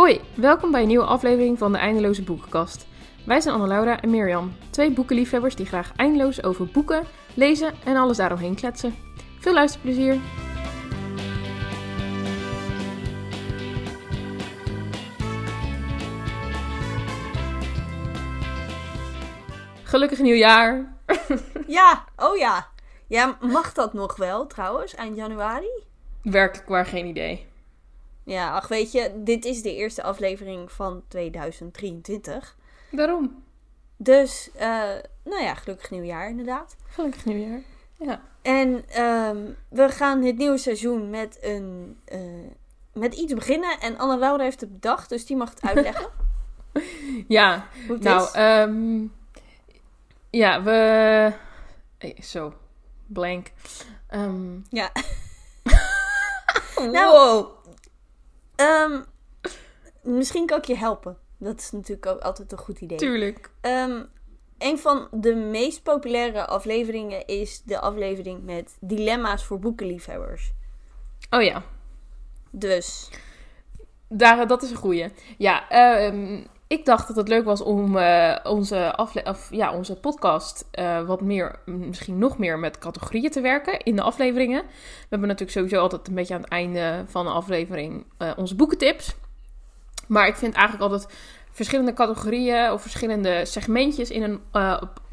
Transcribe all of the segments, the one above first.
Hoi, welkom bij een nieuwe aflevering van de Eindeloze Boekenkast. Wij zijn Anne-Laura en Mirjam, twee boekenliefhebbers die graag eindeloos over boeken, lezen en alles daaromheen kletsen. Veel luisterplezier! Gelukkig nieuwjaar! Ja, oh ja. Ja, mag dat nog wel trouwens, eind januari? Werkelijk waar geen idee. Ja, ach weet je, dit is de eerste aflevering van 2023. Daarom. Dus, eh, nou ja, gelukkig nieuwjaar inderdaad. Gelukkig nieuwjaar. Ja. En ehm, we gaan het nieuwe seizoen met, een, eh, met iets beginnen. En Anne-Laura heeft het bedacht, dus die mag het uitleggen. Ja, Hoe het nou, ehm, ja, we. eh, Zo, blank. Ehm, Ja. Nou, Ehm, misschien kan ik je helpen. Dat is natuurlijk ook altijd een goed idee. tuurlijk. Ehm, een van de meest populaire afleveringen is de aflevering met dilemma's voor boekenliefhebbers. Oh ja, Dus, daar, dat is een goeie. Ja, ehm, ik dacht dat het leuk was om eh, onze, of, ja, onze podcast eh, wat meer, misschien nog meer met categorieën te werken in de afleveringen. We hebben natuurlijk sowieso altijd een beetje aan het einde van de aflevering eh, onze boekentips. Maar ik vind eigenlijk altijd verschillende categorieën of verschillende segmentjes in een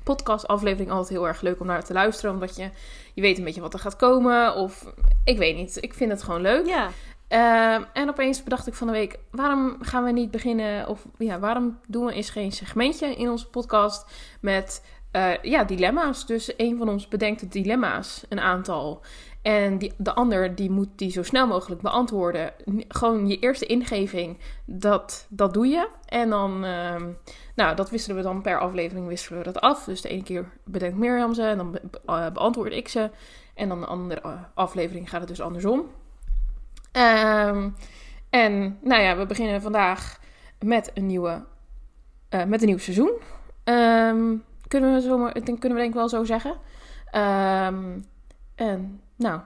podcastaflevering altijd heel erg leuk om naar te luisteren. Omdat je, je weet een beetje wat er gaat komen. Of ik weet niet, ik vind het gewoon leuk. ja. Ehm, en opeens bedacht ik van de week, waarom gaan we niet beginnen, of ja, waarom doen we eens geen segmentje in onze podcast met eh, ja, dilemma's. Dus een van ons bedenkt de dilemma's, een aantal. En die, de ander die moet die zo snel mogelijk beantwoorden. Gewoon je eerste ingeving, dat, dat doe je. En dan, ehm, nou, dat wisselen we dan per aflevering wisselen we dat af. Dus de ene keer bedenkt Mirjam ze en dan eh, beantwoord ik ze. En dan de andere eh, aflevering gaat het dus andersom. Ehm, en nou ja, we beginnen vandaag met een, nieuwe, eh, met een nieuw seizoen. Ehm, kunnen, we zo maar, dat kunnen we denk ik wel zo zeggen. Ehm, en nou,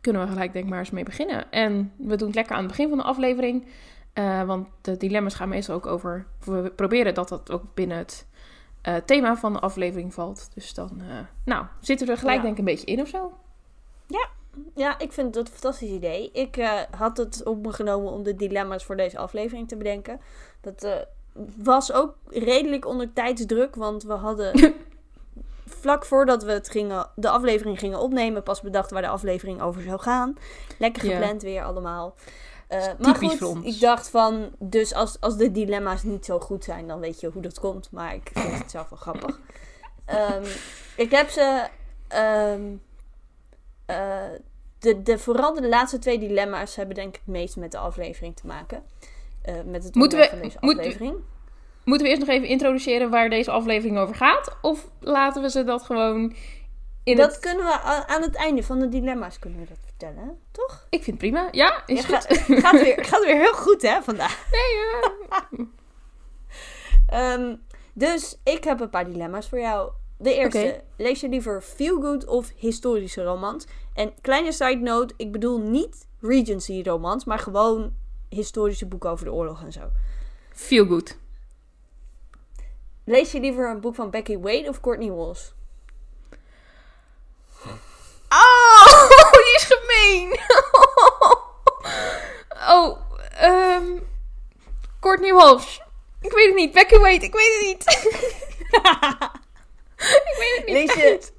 kunnen we gelijk denk ik maar eens mee beginnen. En we doen het lekker aan het begin van de aflevering. eh, want de dilemma's gaan meestal ook over... We proberen dat dat ook binnen het eh, thema van de aflevering valt. Dus dan nou, zitten we er gelijk Ja. denk ik een beetje in of zo. ja, ik vind dat een fantastisch idee. Ik eh, had het op me genomen om de dilemma's voor deze aflevering te bedenken. Dat eh, was ook redelijk onder tijdsdruk, want we hadden vlak voordat we het gingen, de aflevering gingen opnemen, pas bedacht waar de aflevering over zou gaan. Lekker Ja. gepland weer allemaal. Eh, maar typisch goed, voor ons. ik dacht van, dus als, als de dilemma's niet zo goed zijn, dan weet je hoe dat komt. Maar ik vind het zelf wel grappig. Ehm, ik heb ze, ehm, eh, de, de, vooral de laatste twee dilemma's hebben denk ik het meest met de aflevering te maken. Eh, met het Moeten we- van deze moet- aflevering. Moeten we eerst nog even introduceren waar deze aflevering over gaat? Of laten we ze dat gewoon in dat het... kunnen we aan het einde van de dilemma's kunnen we dat vertellen, toch? Ik vind het prima. Ja, is Ja, goed. Gaat, gaat, weer, gaat weer heel goed, hè, vandaag. Nee, ja. Ehm, dus ik heb een paar dilemma's voor jou. De eerste, lees je liever feel-good of historische romans? En kleine side note, ik bedoel niet Regency romans, maar gewoon historische boeken over de oorlog en zo. Feel good. Lees je liever een boek van Becky Wade of Courtney Walsh? Oh, die is gemeen. oh, ehm Courtney Walsh. Ik weet het niet. Becky Wade, ik weet het niet. ik weet het niet. Lees je-.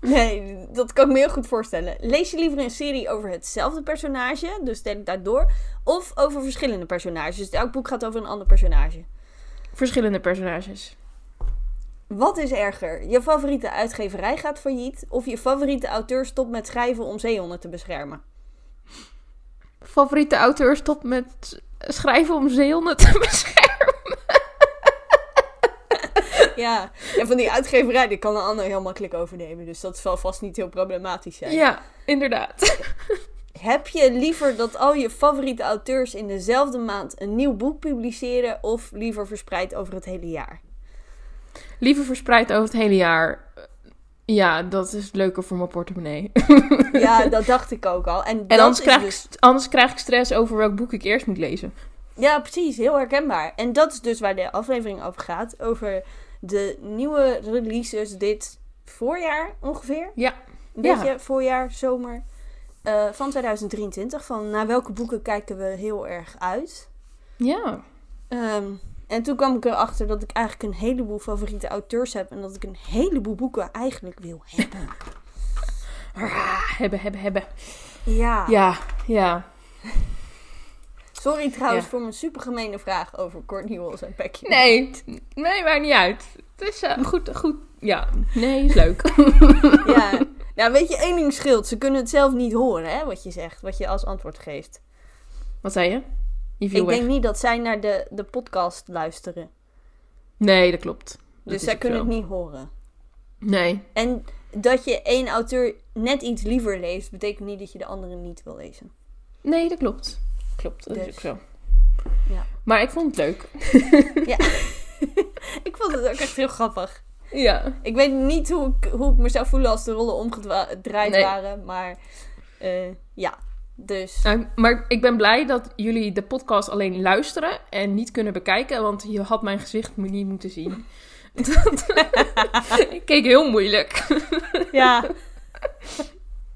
Nee, dat kan ik me heel goed voorstellen. Lees je liever een serie over hetzelfde personage, dus stel ik daar door, of over verschillende personages? Dus elk boek gaat over een ander personage. Verschillende personages. Wat is erger? Je favoriete uitgeverij gaat failliet of je favoriete auteur stopt met schrijven om zeehonden te beschermen? Favoriete auteur stopt met schrijven om zeehonden te beschermen. Ja, en van die uitgeverij, die kan een ander heel makkelijk overnemen. Dus dat zal vast niet heel problematisch zijn. Ja, inderdaad. Heb je liever dat al je favoriete auteurs in dezelfde maand een nieuw boek publiceren of liever verspreid over het hele jaar? Liever verspreid over het hele jaar. Ja, dat is leuker voor mijn portemonnee. Ja, dat dacht ik ook al. En, anders krijg, dus- ik, anders krijg ik stress over welk boek ik eerst moet lezen. Ja, precies. Heel herkenbaar. En dat is dus waar de aflevering over gaat. Over de nieuwe releases dit voorjaar ongeveer. Ja. Een Ja. beetje voorjaar, zomer. eh, van 2023. Van naar welke boeken kijken we heel erg uit. Ja. Ehm, en toen kwam ik erachter dat ik eigenlijk een heleboel favoriete auteurs heb. En dat ik een heleboel boeken eigenlijk wil hebben. Hebben, hebben, hebben. Ja. Ja, ja. Sorry trouwens Ja. voor mijn supergemene vraag over Courtney Walls en Becky. Nee, nee, maakt niet uit. Het is eh, goed, goed. Ja, nee, is leuk. Ja. ja, weet je, één ding scheelt. Ze kunnen het zelf niet horen, hè, wat je zegt. Wat je als antwoord geeft. Wat zei je? Je viel ik weg. denk niet dat zij naar de, de podcast luisteren. Nee, dat klopt. Dat dus zij kunnen zo. het niet horen. Nee. En dat je één auteur net iets liever leest, betekent niet dat je de andere niet wil lezen. Nee, dat klopt. Klopt, dat is Dus. ook zo. Ja. Maar ik vond het leuk. Ja. ik vond het ook echt heel grappig. Ja. Ik weet niet hoe ik, hoe ik me zou voelen als de rollen omgedraaid Nee. waren, maar eh, ja. Dus Nou, maar ik ben blij dat jullie de podcast alleen luisteren en niet kunnen bekijken, want je had mijn gezicht niet moeten zien. ik keek heel moeilijk. ja,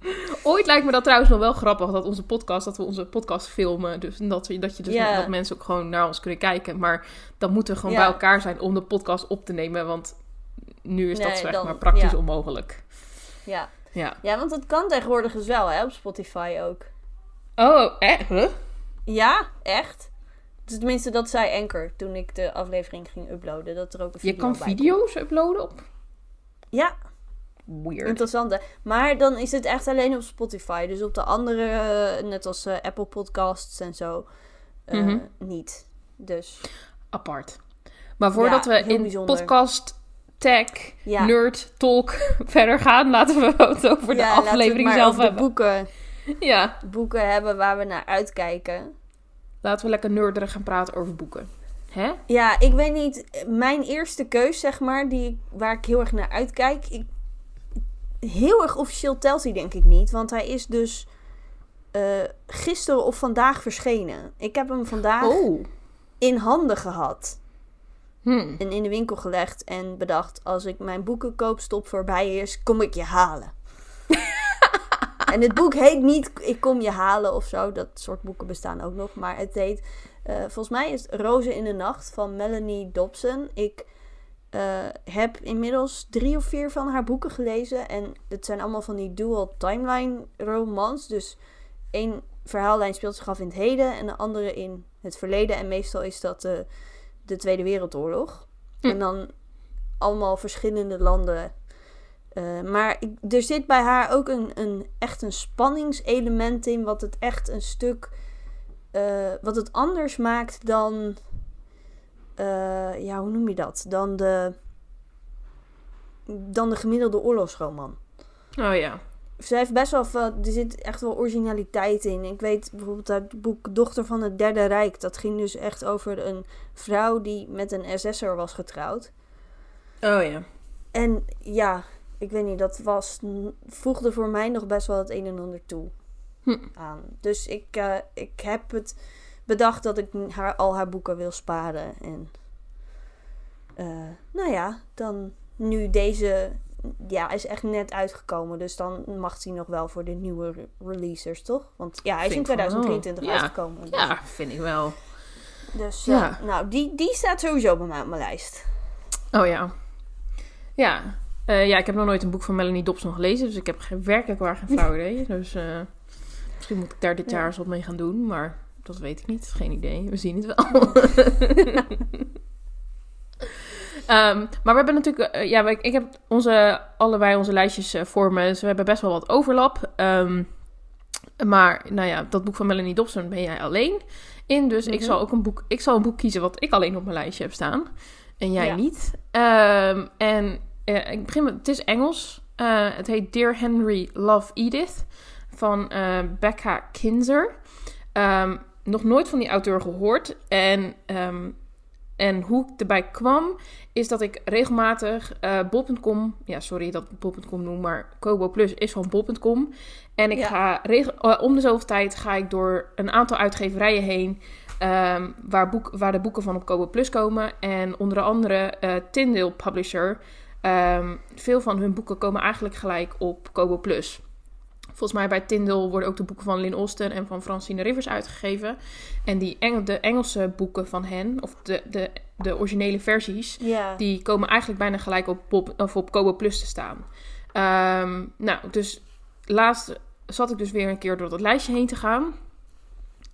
Ooit lijkt me dat trouwens nog wel grappig dat onze podcast, dat we onze podcast filmen, dus dat, we- dat je dus dat mensen ook gewoon naar ons kunnen kijken. Maar dan moeten we gewoon bij elkaar zijn om de podcast op te nemen, want nu is dat zeg dan- maar praktisch ja. onmogelijk. ja. Ja. ja, want dat kan tegenwoordig dus wel, hè, op Spotify ook. Oh? Huh? Ja, echt. Dus tenminste, dat zei Anchor toen ik de aflevering ging uploaden. Dat er ook een video Je kan video's uploaden op? Ja, Weird. interessant hè. Maar dan is het echt alleen op Spotify. Dus op de andere, eh, net als eh, Apple Podcasts en zo, eh, Mhm. niet. Dus apart. Maar voordat Ja, we in bijzonder. podcast, tech, ja. nerd, talk verder gaan, laten we het over de Ja, aflevering zelf hebben. boeken, Ja, boeken hebben waar we naar uitkijken. laten we lekker nerderig gaan praten over boeken. Hè? Ja, ik weet niet. Mijn eerste keus, zeg maar, die, waar ik heel erg naar uitkijk. Ik, heel erg officieel telt hij denk ik niet. Want hij is dus eh, gisteren of vandaag verschenen. Ik heb hem vandaag Oh. in handen gehad. Hm. En in de winkel gelegd. En bedacht, als ik mijn boekenkoopstop voorbij is, kom ik je halen. en het boek heet niet Ik kom je halen of zo. Dat soort boeken bestaan ook nog. Maar het heet, eh, volgens mij is het Rozen in de Nacht van Melanie Dobson. Ik eh, heb inmiddels drie of vier van haar boeken gelezen. En het zijn allemaal van die dual timeline romans. Dus één verhaallijn speelt zich af in het heden en de andere in het verleden. En meestal is dat de, de Tweede Wereldoorlog. Hm. En dan allemaal verschillende landen. Eh, maar ik, er zit bij haar ook een, een, echt een spanningselement in. Wat het echt een stuk. eh, wat het anders maakt dan. Eh, ja, hoe noem je dat? Dan de. Dan de gemiddelde oorlogsroman. Oh ja. Ze heeft best wel veel, er zit echt wel originaliteit in. Ik weet bijvoorbeeld uit het boek Dochter van het Derde Rijk. Dat ging dus echt over een vrouw die met een SS'er was getrouwd. Oh ja. En ja, ik weet niet, dat was, voegde voor mij nog best wel het een en ander toe Hm. aan. Dus ik, eh, ik heb het bedacht dat ik haar, al haar boeken wil sparen. En eh, nou ja, dan nu deze ja, is echt net uitgekomen. Dus dan mag hij nog wel voor de nieuwe re- releasers, toch? Want ja, hij is in ik van wel. 2023 Ja. uitgekomen. Dus, Ja, vind ik wel. dus Ja. eh, nou, die, die staat sowieso bij mij op mijn lijst. Oh ja. Ja. Eh, ja, ik heb nog nooit een boek van Melanie Dobson gelezen, dus ik heb geen, werkelijk waar geen flauw idee. Dus misschien moet ik daar dit Ja. jaar eens wat mee gaan doen, maar dat weet ik niet. Geen idee. We zien het wel. Ehm, maar we hebben natuurlijk, eh, ja, ik heb onze, allebei onze lijstjes eh, voor me, dus we hebben best wel wat overlap. Ehm, maar, nou ja, dat boek van Melanie Dobson ben jij alleen in, dus ik Mhm. zal ook een boek, ik zal een boek kiezen wat ik alleen op mijn lijstje heb staan. En jij Ja. niet. Ehm, en eh, ik begin met, het is Engels. Het heet Dear Henry, Love Edith van Becca Kinzer. Ehm, nog nooit van die auteur gehoord. En ehm, en hoe ik erbij kwam, is dat ik regelmatig uh, bol.com, ja sorry dat ik bol.com noem, maar Kobo Plus is van bol.com. En ik Ja. ga regel, eh, om de zoveel tijd ga ik door een aantal uitgeverijen heen ehm, waar, boek, waar de boeken van op Kobo Plus komen. En onder andere eh Tyndale Publisher. ehm, veel van hun boeken komen eigenlijk gelijk op Kobo Plus. Volgens mij bij Tyndale worden ook de boeken van Lynn Austen en van Francine Rivers uitgegeven. En die Engel, de Engelse boeken van hen, of de, de, de originele versies, die komen eigenlijk bijna gelijk op, Pop, of op Kobo Plus te staan. Ehm, nou, dus laatst zat ik dus weer een keer door dat lijstje heen te gaan.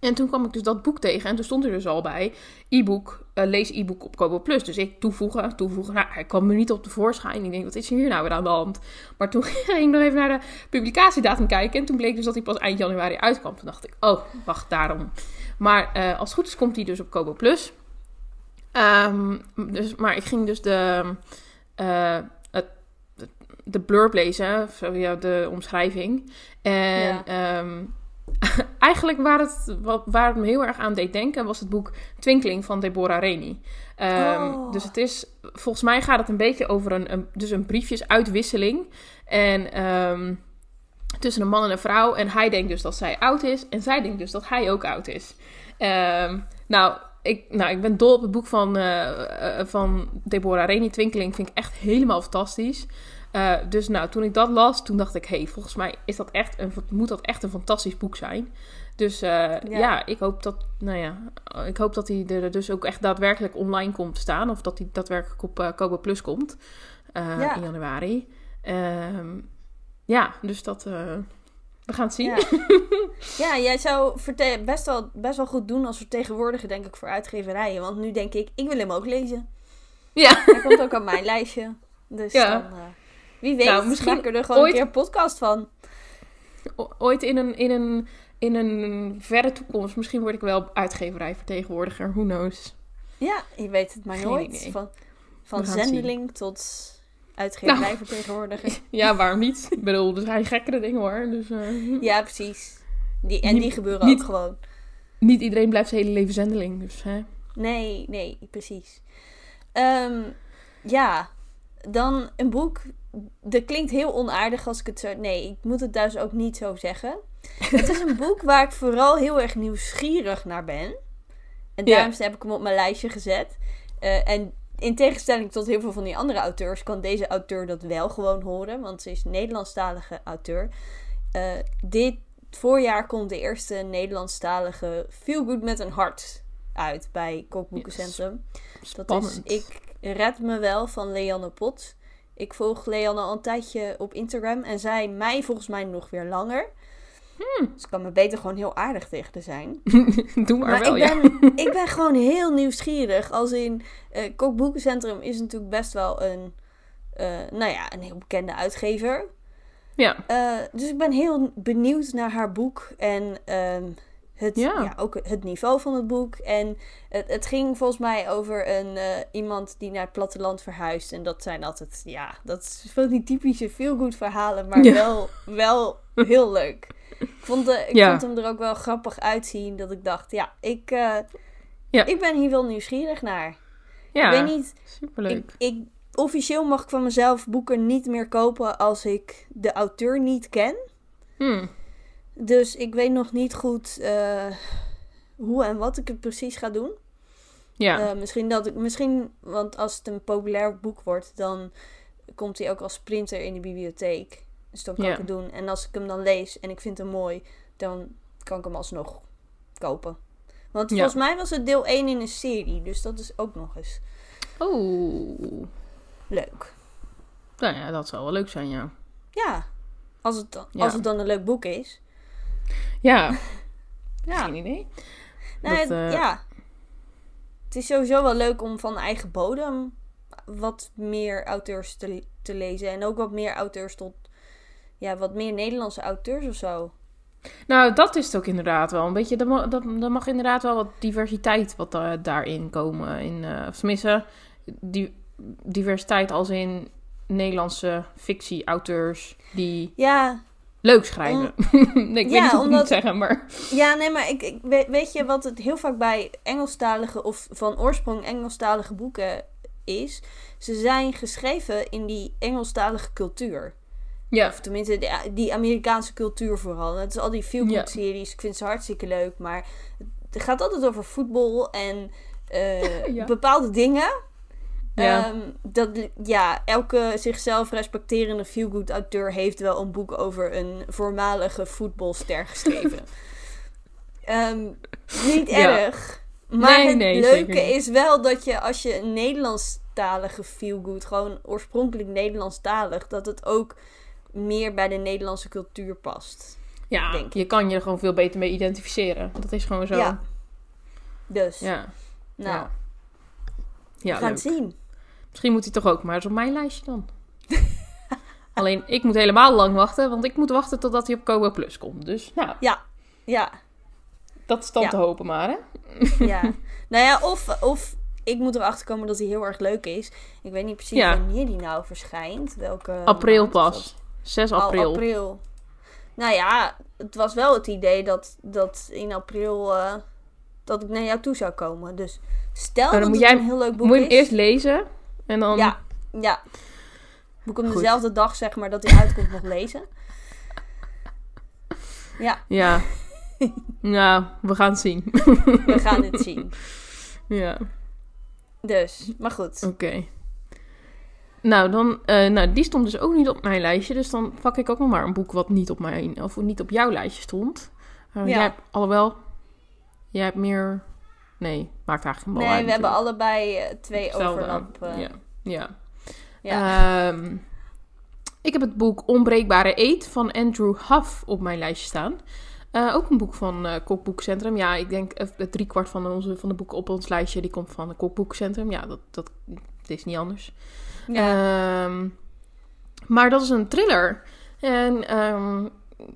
En toen kwam ik dus dat boek tegen. En toen stond er dus al bij e-book, eh, lees e-book op Kobo Plus. Dus ik toevoegen, toevoegen. Nou, hij kwam er niet op tevoorschijn. Ik denk, wat is hier nou weer aan de hand? Maar toen ging ik nog even naar de publicatiedatum kijken. En toen bleek dus dat hij pas eind januari uitkwam. Toen dacht ik, oh, wacht, daarom. Maar eh, als het goed is, komt hij dus op Kobo Plus. Ehm, dus, maar ik ging dus de, eh, het, de blurb lezen, of zo, ja, de omschrijving. En Ja. ehm, eigenlijk waar het, waar het me heel erg aan deed denken, was het boek Twinkling van Deborah Rainey. Ehm, Oh. Dus het is, volgens mij gaat het een beetje over een, een, dus een briefjesuitwisseling. En ehm, tussen een man en een vrouw. En hij denkt dus dat zij oud is. En zij denkt dus dat hij ook oud is. Ehm, nou, ik, nou, ik ben dol op het boek van, eh, eh, van Deborah Rainey, Twinkeling. Vind ik echt helemaal fantastisch. Eh, dus nou, toen ik dat las, toen dacht ik... hey, volgens mij is dat echt een, moet dat echt een fantastisch boek zijn. Dus eh, ja. ik hoop dat... Nou ja, ik hoop dat hij er dus ook echt daadwerkelijk online komt staan. Of dat hij daadwerkelijk op eh Kobo Plus komt. Ja. In januari. Ehm, ja, dus dat... we gaan het zien. Ja. ja, jij zou best, wel, best wel goed doen als vertegenwoordiger, denk ik, voor uitgeverijen. Want nu denk ik, ik wil hem ook lezen. Ja. Hij komt ook op mijn lijstje. Dus Ja. dan, wie weet, Nou, misschien maken we er gewoon ooit- een keer een podcast van. O- ooit in een, in, een, in een verre toekomst, misschien word ik wel uitgeverijvertegenwoordiger, who knows. Ja, je weet het maar Geen nooit. idee. Van, van zendeling tot uitgeverijvertegenwoordiger. Ja, waarom niet? ik bedoel, er zijn gekkere dingen hoor. Dus eh, Ja, precies. Die, en Niet- die gebeuren niet- ook gewoon. niet iedereen blijft zijn hele leven zendeling. Dus hè. Nee, nee, precies. Ehm, ja, dan een boek. Dat klinkt heel onaardig als ik het zo. Nee, ik moet het dus ook niet zo zeggen. het is een boek waar ik vooral heel erg nieuwsgierig naar ben. En Ja. daarom heb ik hem op mijn lijstje gezet. Eh, en in tegenstelling tot heel veel van die andere auteurs, kan deze auteur dat wel gewoon horen. Want ze is een Nederlandstalige auteur. Eh, dit voorjaar komt de eerste Nederlandstalige Feel Good met een hart uit bij Kookboekencentrum. Dat is Ik Red Me Wel van Leanne Pot. Ik volg Leanne al een tijdje op Instagram en zij mij volgens mij nog weer langer. Dus ik kan me beter gewoon heel aardig tegen haar zijn. Doe maar, Maar wel, ik, ja. ben, ik ben gewoon heel nieuwsgierig. Als in, eh Kookboekencentrum is natuurlijk best wel een, eh, nou ja, een heel bekende uitgever. Ja, Eh, dus ik ben heel benieuwd naar haar boek en ehm, het, Ja. ja. ook het niveau van het boek. En het, het ging volgens mij over een, eh, iemand die naar het platteland verhuist. En dat zijn altijd, ja, dat is van die typische feelgood verhalen, maar Ja. wel, wel heel leuk. Ik, vond, de, ik Ja. vond hem er ook wel grappig uitzien dat ik dacht, ja, ik, eh, Ja. ik ben hier wel nieuwsgierig naar. ja. Ik weet niet, superleuk. ik, ik, officieel mag ik van mezelf boeken niet meer kopen als ik de auteur niet ken. Hm. Dus ik weet nog niet goed eh, hoe en wat ik het precies ga doen. Ja, Eh, misschien dat ik, misschien, want als het een populair boek wordt, dan komt hij ook als printer in de bibliotheek. Dus dan kan Ja. ik het doen. En als ik hem dan lees en ik vind hem mooi, dan kan ik hem alsnog kopen. Want Ja. volgens mij was het deel 1 in een serie, dus dat is ook nog eens oh. leuk. Nou ja, dat zou wel leuk zijn, ja. Ja, als het, Ja. als het dan een leuk boek is. Ja, Ja. geen idee. Nou, Dat, eh, ja. Het is sowieso wel leuk om van eigen bodem wat meer auteurs te, te lezen. En ook wat meer auteurs tot... Ja, wat meer Nederlandse auteurs of zo. Nou, dat is het ook inderdaad wel. Een beetje, er mag, dat, er mag inderdaad wel wat diversiteit wat da- daarin komen. In, eh of tenminste, die, diversiteit als in Nederlandse fictie-auteurs die... Ja, leuk schrijven. nee, ik Ja, weet niet ik het zeggen, maar... Ja, nee, maar ik, ik, weet, je wat het heel vaak bij Engelstalige of van oorsprong Engelstalige boeken is? Ze zijn geschreven in die Engelstalige cultuur. Ja, Of tenminste, die, die Amerikaanse cultuur vooral. Het is al die feel-good Ja. series. Ik vind ze hartstikke leuk. Maar het gaat altijd over voetbal en eh, Ja. bepaalde dingen. Ja. Ehm, dat, ja, elke zichzelf respecterende feel-good auteur heeft wel een boek over een voormalige voetbalster geschreven. Ehm, niet Ja. erg. Maar Nee, het nee, leuke is wel dat je als je een Nederlandstalige feel-good, gewoon oorspronkelijk Nederlandstalig, dat het ook meer bij de Nederlandse cultuur past. ja denk ik. je kan je er gewoon veel beter mee identificeren. Dat is gewoon zo. Ja. Dus, Ja, nou, ja. ja we gaan leuk. het zien. Misschien moet hij toch ook maar eens op mijn lijstje dan. Alleen, ik moet helemaal lang wachten, want ik moet wachten totdat hij op Kobo Plus komt. Dus, nou, Ja, dat is dan Ja. te hopen maar, hè? ja. nou ja, of, of ik moet erachter komen dat hij heel erg leuk is. Ik weet niet precies Ja. wanneer die nou verschijnt. Welke April is pas. 6 Al april. april. Nou ja, het was wel het idee dat, dat in april eh, dat ik naar jou toe zou komen. Dus stel dan dat moet het jij- een heel leuk boek Moet je hem is. eerst lezen en dan... Ja, ja. Moet ik hem Goed. dezelfde dag, zeg maar, dat hij uitkomt nog lezen? Ja, Ja. nou, we gaan het zien. we gaan het zien. ja, Dus, maar goed. oké. Nou, dan, eh, nou, die stond dus ook niet op mijn lijstje. Dus dan pak ik ook nog maar een boek wat niet op mijn, of niet op jouw lijstje stond. Uh, Ja. Jij hebt, alhoewel, jij hebt meer... Nee, maakt eigenlijk Nee, wel uit we hebben allebei eh, twee Hetzelfde. overlap. eh, Ja, ja. ja. Ehm, ik heb het boek Onbreekbare Eet van Andrew Huff op mijn lijstje staan. Eh, ook een boek van eh Kokboekcentrum. Ja, ik denk eh, drie kwart van, onze, van de boeken op ons lijstje die komt van het Kokboekcentrum. Ja, dat, dat, het is niet anders. ja. Ehm, maar dat is een thriller. En ehm,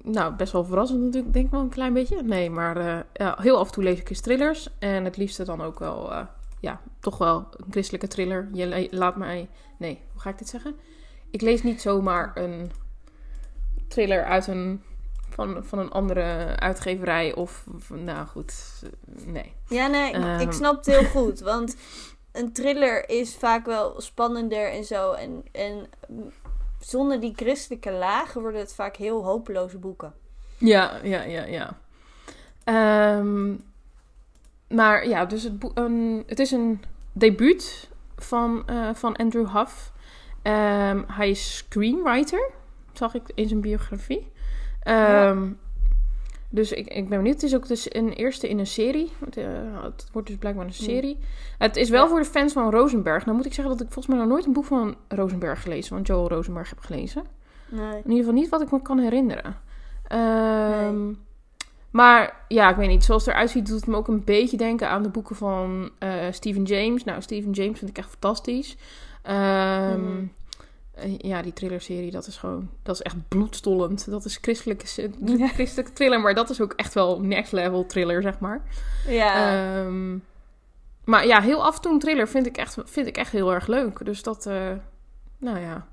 nou, best wel verrassend natuurlijk, denk ik wel een klein beetje. Nee, maar eh, ja, heel af en toe lees ik eens thrillers. En het liefste dan ook wel, eh, ja, toch wel een christelijke thriller. Je laat mij, nee, hoe ga ik dit zeggen? Ik lees niet zomaar een thriller uit een, van, van een andere uitgeverij of, of- nou goed, nee. Ja, nee, ik- ik Ehm. snap het heel goed. Want een thriller is vaak wel spannender en zo. En, en zonder die christelijke lagen worden het vaak heel hopeloze boeken. Ja, ja, ja, ja. Ehm, maar ja, dus het, het is een debuut van, eh, van Andrew Huff. Ehm, hij is screenwriter, zag ik in zijn biografie. Ehm, Dus ik, ik ben benieuwd. Het is ook dus een eerste in een serie. Het, eh, het wordt dus blijkbaar een serie. Het is wel Ja. voor de fans van Rosenberg. Nou moet ik zeggen dat ik volgens mij nog nooit een boek van Rosenberg gelezen. Van Joel Rosenberg heb gelezen. Nee. In ieder geval niet wat ik me kan herinneren. Ehm, Maar ja, ik weet niet. Zoals het eruit ziet, doet het me ook een beetje denken aan de boeken van eh Stephen James. Nou, Stephen James vind ik echt fantastisch. Ehm, Mhm. Eh, Ja, die thrillerserie, dat is gewoon... Dat is echt bloedstollend. Dat is christelijke, christelijke thriller, maar dat is ook echt wel next level thriller, zeg maar. Ja. Ehm, maar ja, heel af en toe een thriller vind ik echt, vind ik echt heel erg leuk. Dus dat, eh, nou ja,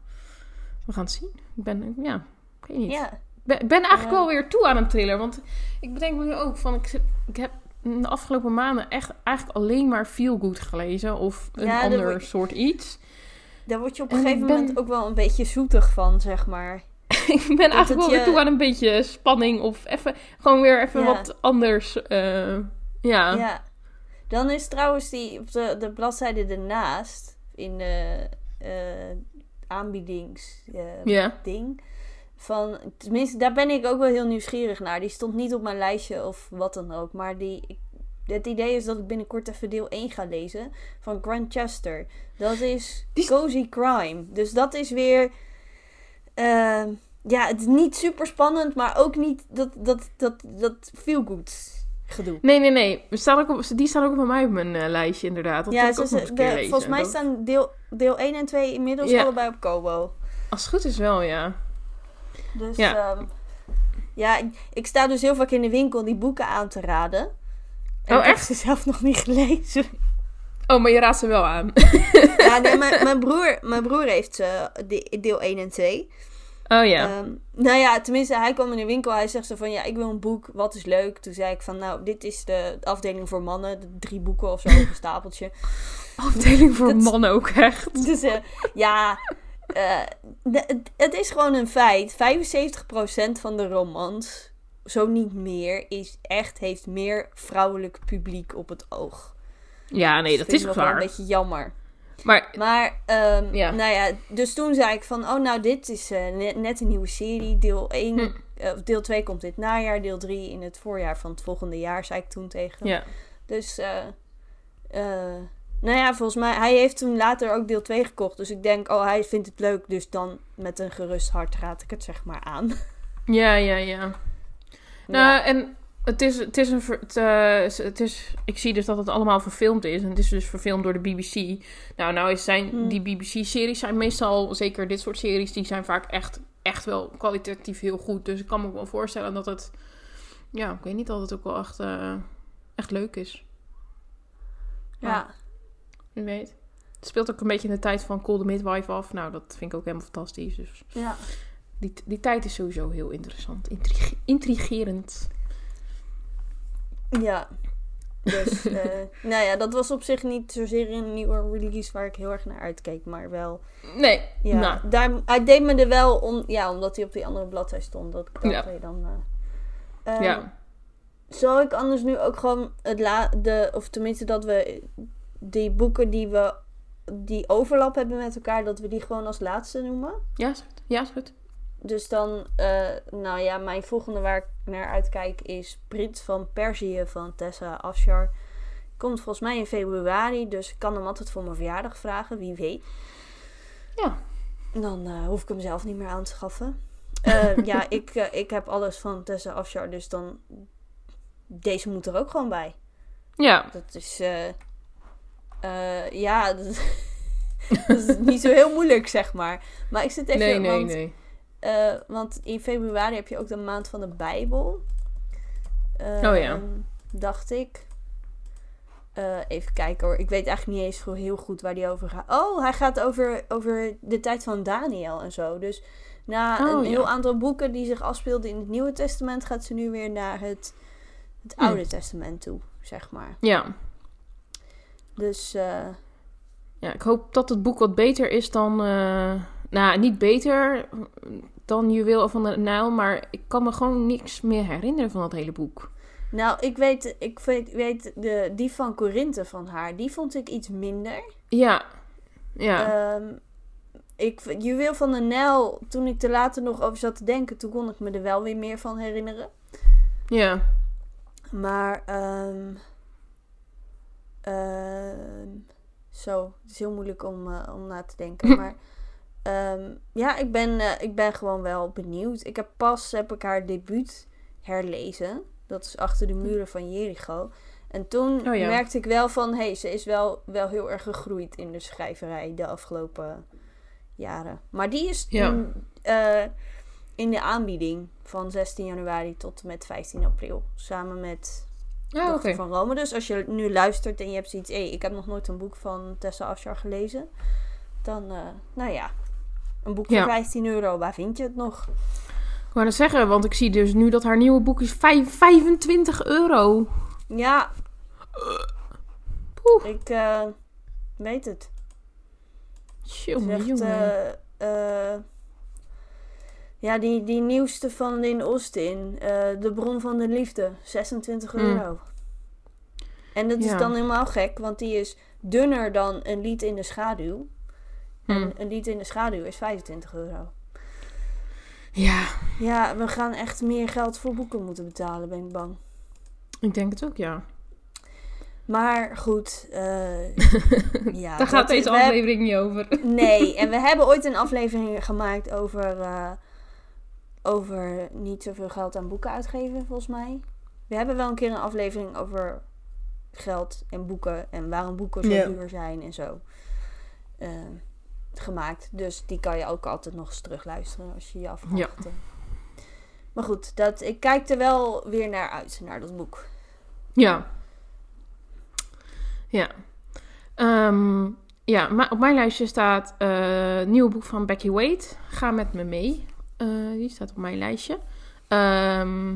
we gaan het zien. Ik ben, ja, ik weet niet. ja. Ik ben, ben eigenlijk Ja. wel weer toe aan een thriller. Want ik bedenk me nu ook van, ik, ik heb de afgelopen maanden echt eigenlijk alleen maar feel good gelezen. Of een Ja, ander soort iets. Daar word je op een En gegeven ben- moment ook wel een beetje zoetig van, zeg maar. ik ben eigenlijk wel weer toe aan een beetje spanning. Of even, gewoon weer even Ja. wat anders. eh, ja. Ja. Dan is trouwens die op de, de bladzijde ernaast, in de eh aanbiedings eh, Ja. ding. Van, tenminste, daar ben ik ook wel heel nieuwsgierig naar. Die stond niet op mijn lijstje of wat dan ook. Maar die, ik- het idee is dat ik binnenkort even deel 1 ga lezen van Grant Chester. Dat is Cozy Crime. Dus dat is weer... ehm, ja, het is niet super spannend, maar ook niet dat, dat, dat, dat feel good gedoe. Nee, nee, nee. We staan ook op, die staan ook bij mij op mijn eh, lijstje, inderdaad. Dat ja, ik ook nog de- lezen. volgens mij Dat- staan deel, deel 1 en 2 inmiddels Ja. allebei op Kobo. Als het goed is wel, ja. Dus Ja. ja, ja ik, ik sta dus heel vaak in de winkel die boeken aan te raden. En Oh, ik heb echt? ze zelf nog niet gelezen. Oh, maar je raadt ze wel aan. ja, nee, mijn, mijn, broer, mijn broer heeft ze, de- deel 1 en 2. Oh ja. Ehm, nou ja, tenminste, hij kwam in de winkel. Hij zegt zo van, ja, ik wil een boek. Wat is leuk? Toen zei ik van, nou, dit is de afdeling voor mannen. De drie boeken of zo, op een stapeltje. Afdeling voor dat- mannen ook echt. Dus eh, ja, eh, het is gewoon een feit. 75% van de romans, zo niet meer, is echt, heeft meer vrouwelijk publiek op het oog. Ja, nee, dat vind is nog wel een beetje jammer. Maar Maar, ehm, Ja. nou ja, dus toen zei ik van, oh nou, dit is eh, net, net een nieuwe serie. Deel 1, Hm. eh, of deel 2 komt dit najaar, deel 3 in het voorjaar van het volgende jaar, zei ik toen tegen ja. Dus, eh, nou ja, volgens mij, hij heeft toen later ook deel 2 gekocht. Dus ik denk, oh, hij vindt het leuk, dus dan met een gerust hart raad ik het zeg maar aan. Ja, ja, ja. Nou, en het is, het is een. Het, eh, het is, ik zie dus dat het allemaal verfilmd is. En het is dus verfilmd door de BBC. Nou, nou is zijn, Hmm. die BBC-series zijn meestal, zeker dit soort series, die zijn vaak echt, echt wel kwalitatief heel goed. Dus ik kan me wel voorstellen dat het. Ja, ik weet niet, dat het ook wel echt, eh, echt leuk is. ja. Wie weet. Het speelt ook een beetje in de tijd van Call the Midwife af. Nou, dat vind ik ook helemaal fantastisch. Dus ja. Die, die tijd is sowieso heel interessant. Intrig- intrigerend. Ja. Dus, eh, nou ja, dat was op zich niet zozeer een nieuwe release waar ik heel erg naar uitkeek, maar wel Nee, Ja, nou, daar, hij deed me er wel om, ja, omdat hij op die andere bladzij stond. Dat ik Ja. dan. ehm, ja. Zal ik anders nu ook gewoon het la de, of tenminste dat we die boeken die we, die overlap hebben met elkaar, dat we die gewoon als laatste noemen? Ja, is goed. Ja, is goed. Dus dan, eh, nou ja, mijn volgende waar ik naar uitkijk is Prins van Perzië van Tessa Afshar. Komt volgens mij in februari, dus ik kan hem altijd voor mijn verjaardag vragen, wie weet. Ja. Dan eh, hoef ik hem zelf niet meer aan te schaffen. Eh, ja, ik, ik heb alles van Tessa Afshar, dus dan... Deze moet er ook gewoon bij. Ja. Dat is... ja, dat, dat is niet zo heel moeilijk, zeg maar. Maar ik zit even... Nee, nee, want, nee. Eh, want in februari heb je ook de maand van de Bijbel. Oh ja. Dacht ik. Eh, even kijken hoor. Ik weet eigenlijk niet eens heel goed waar die over gaat. Oh, hij gaat over, over de tijd van Daniel en zo. Dus na Oh, een ja. heel aantal boeken die zich afspeelden in het Nieuwe Testament, gaat ze nu weer naar het, het Hm. Oude Testament toe, zeg maar. Ja. Dus eh, ja, ik hoop dat het boek wat beter is dan... eh, nou, niet beter dan Juweel van de Nijl, maar ik kan me gewoon niks meer herinneren van dat hele boek. nou, ik weet, ik weet, weet de, die van Korinthe van haar, die vond ik iets minder. Ja. Ja. Ehm, ik, Juweel van de Nijl, toen ik er later nog over zat te denken, toen kon ik me er wel weer meer van herinneren. ja. Maar, ehm ehm, zo, het is heel moeilijk om, eh, om na te denken. Maar, ehm, ja, ik ben, eh, ik ben gewoon wel benieuwd. Ik heb pas, heb ik haar debuut herlezen. Dat is Achter de muren van Jericho. En toen Oh ja. merkte ik wel van, hé, hey, ze is wel, wel heel erg gegroeid in de schrijverij de afgelopen jaren. Maar die is Ja. in, eh, in de aanbieding van 16 januari tot en met 15 april. Samen met Ja, oké. Dochter van Rome. Dus als je nu luistert en je hebt zoiets... hé, ik heb nog nooit een boek van Tessa Afshar gelezen. Dan, eh, nou ja, een boek Ja. voor 15 euro. Waar vind je het nog? Ik wou net zeggen, want ik zie dus nu dat haar nieuwe boek is vijf- 25 euro. Ja, Poeh. ik eh, weet het. Jongen, jongen. eh, eh, ja, die, die nieuwste van Lynn Austin. de bron van de liefde. 26 Mm. euro. En dat is dan helemaal gek. Want die is dunner dan een lied in de schaduw. Hm. En een lied in de schaduw is 25 euro. Ja, Ja, we gaan echt meer geld voor boeken moeten betalen, ben ik bang. ik denk het ook, ja. Maar goed, eh, ja. Daar gaat deze heb- aflevering niet over. Nee, en we hebben ooit een aflevering gemaakt over, eh, over niet zoveel geld aan boeken uitgeven, volgens mij. We hebben wel een keer een aflevering over geld en boeken en waarom boeken zo duur zijn en zo eh, gemaakt. Dus die kan je ook altijd nog eens terugluisteren als je je afvraagt. Ja. Maar goed, dat, ik kijk er wel weer naar uit, naar dat boek. Ja. Ja. Ehm, ja, maar op mijn lijstje staat eh nieuwe boek van Becky Wade. Ga met me mee. Eh, die staat op mijn lijstje. Ehm,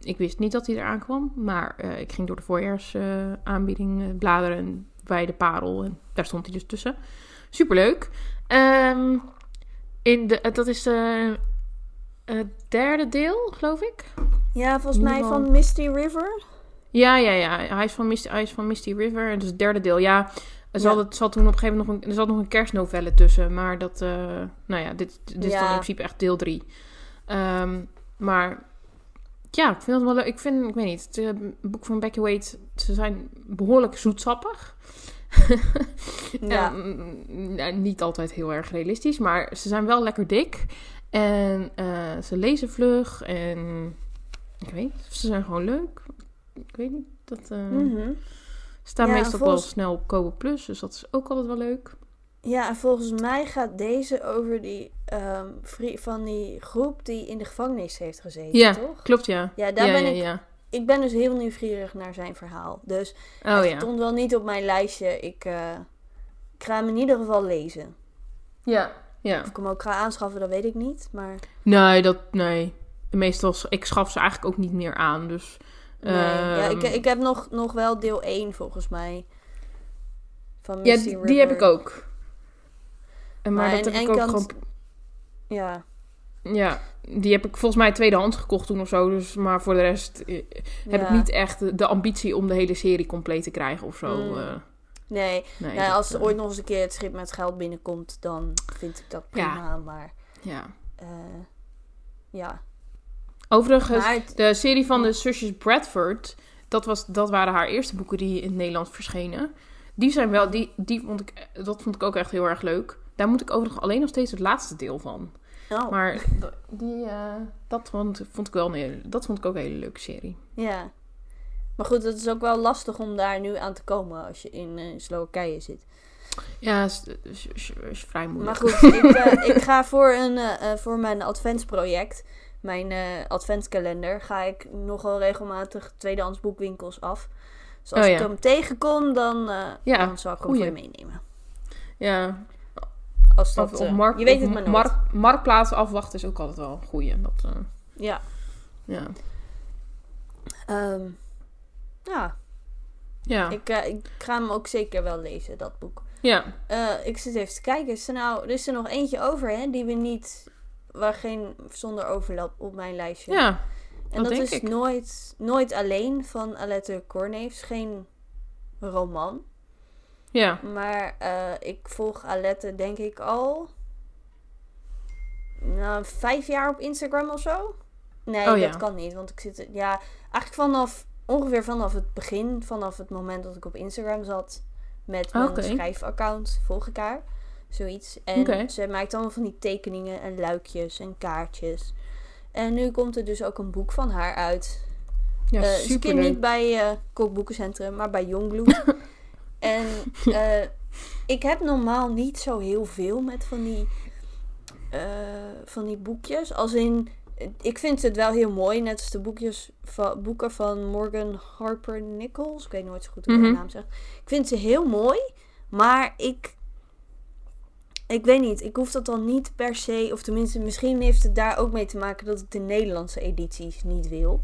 ik wist niet dat hij eraan kwam, maar eh, ik ging door de voorjaarsaanbieding uh, bladeren bij de parel en daar stond hij dus tussen. Superleuk. Um, in de, dat is de het derde deel, geloof ik. Ja, volgens mij van Misty River. Ja, ja, ja. Hij is van Misty, hij is van Misty River. En dus het derde deel. Ja, er zat, het, zat toen op een gegeven moment nog een, er zat nog een kerstnovelle tussen. Maar dat, uh, nou ja, dit, dit is dan in principe echt deel drie. Um, maar ja, ik vind het wel leuk. Ik vind, ik weet niet, het boek van Becky Wade, ze zijn behoorlijk zoetsappig. ja. en, niet altijd heel erg realistisch, maar ze zijn wel lekker dik. En uh, ze lezen vlug en ik weet ze zijn gewoon leuk. Ik weet niet, dat uh, mm -hmm. staan ja, meestal volgens... wel snel op Kobo Plus, dus dat is ook altijd wel leuk. Ja, en volgens mij gaat deze over die um, van die groep die in de gevangenis heeft gezeten, ja, toch? klopt, ja. Ja, daar ja, ben ik... Ik ben dus heel nieuwsgierig naar zijn verhaal. Dus oh, het ja. stond wel niet op mijn lijstje. Ik, uh, ik ga hem in ieder geval lezen. Ja, ja. Of ik hem ook ga aanschaffen, dat weet ik niet. Maar... Nee, dat, nee. Meestal, ik schaf ze eigenlijk ook niet meer aan, dus... Nee, ja, ik, ehm, ik heb nog, nog wel deel 1 volgens mij. Van Ja, die, heb ik ook. En maar, Maar dat heb ik ook kant- gewoon... Ja, Ja, die heb ik volgens mij tweedehands gekocht toen of zo. Dus, maar voor de rest eh, heb ik Ja. niet echt de, ambitie om de hele serie compleet te krijgen of zo. Mm. eh. nee. nee, ja, dat, als er eh, ooit nog eens een keer het schip met geld binnenkomt, dan vind ik dat Ja. prima. Maar Ja. ja. Overigens, het- de serie van de zusjes Bradford, dat, was, dat waren haar eerste boeken die in het Nederlands verschenen. Die zijn wel, die, die vond ik, dat vond ik ook echt heel erg leuk. Daar moet ik overigens alleen nog steeds het laatste deel van. Oh, Maar die, eh, dat vond, vond ik wel een dat vond ik ook een hele leuke serie. ja. Maar goed, het is ook wel lastig om daar nu aan te komen als je in eh, Slowakije zit. Ja, is, is, is- is vrij Maar moeilijk. goed, ik, eh, ik ga voor, een, voor mijn adventsproject, mijn adventskalender, ga ik nogal regelmatig tweedehands boekwinkels af. Dus als Oh, ik hem tegenkom, dan, Ja, dan zal ik hem voor je meenemen. Ja, Als dat, eh, mark, je weet het maar nooit. mark- marktplaats afwachten is ook altijd wel een goeie. Dat, eh, Ja. ja. Ehm, ja, Ja. ik, eh, ik ga hem ook zeker wel lezen, dat boek. ja. Ik zit even te kijken. Is er nou, er is er nog eentje over, hè? Die we niet, waar geen zonder overlap op mijn lijstje. Ja. en dat is ik. nooit, nooit alleen van Alette Corneefs. Geen roman. Ja. Maar eh, ik volg Alette denk ik al nou, vijf jaar op Instagram of zo. Nee, Oh, ja. dat kan niet. Want ik zit... Ja, eigenlijk vanaf... Ongeveer vanaf het begin. Vanaf het moment dat ik op Instagram zat. Met mijn Oké. schrijfaccount volg ik haar. Zoiets. En ze maakt allemaal van die tekeningen en luikjes en kaartjes. En nu komt er dus ook een boek van haar uit. Ja, Eh, ze super niet bij eh Kookboekencentrum, maar bij Jongbloed. en eh, ik heb normaal niet zo heel veel met van die, eh, van die boekjes. Als in, ik vind het wel heel mooi, net als de boekjes van, boeken van Morgan Harper Nichols. Ik weet nooit zo goed hoe Mhm. haar naam zegt. Ik vind ze heel mooi, maar ik... Ik weet niet, ik hoef dat dan niet per se, of tenminste, misschien heeft het daar ook mee te maken dat ik de Nederlandse edities niet wil.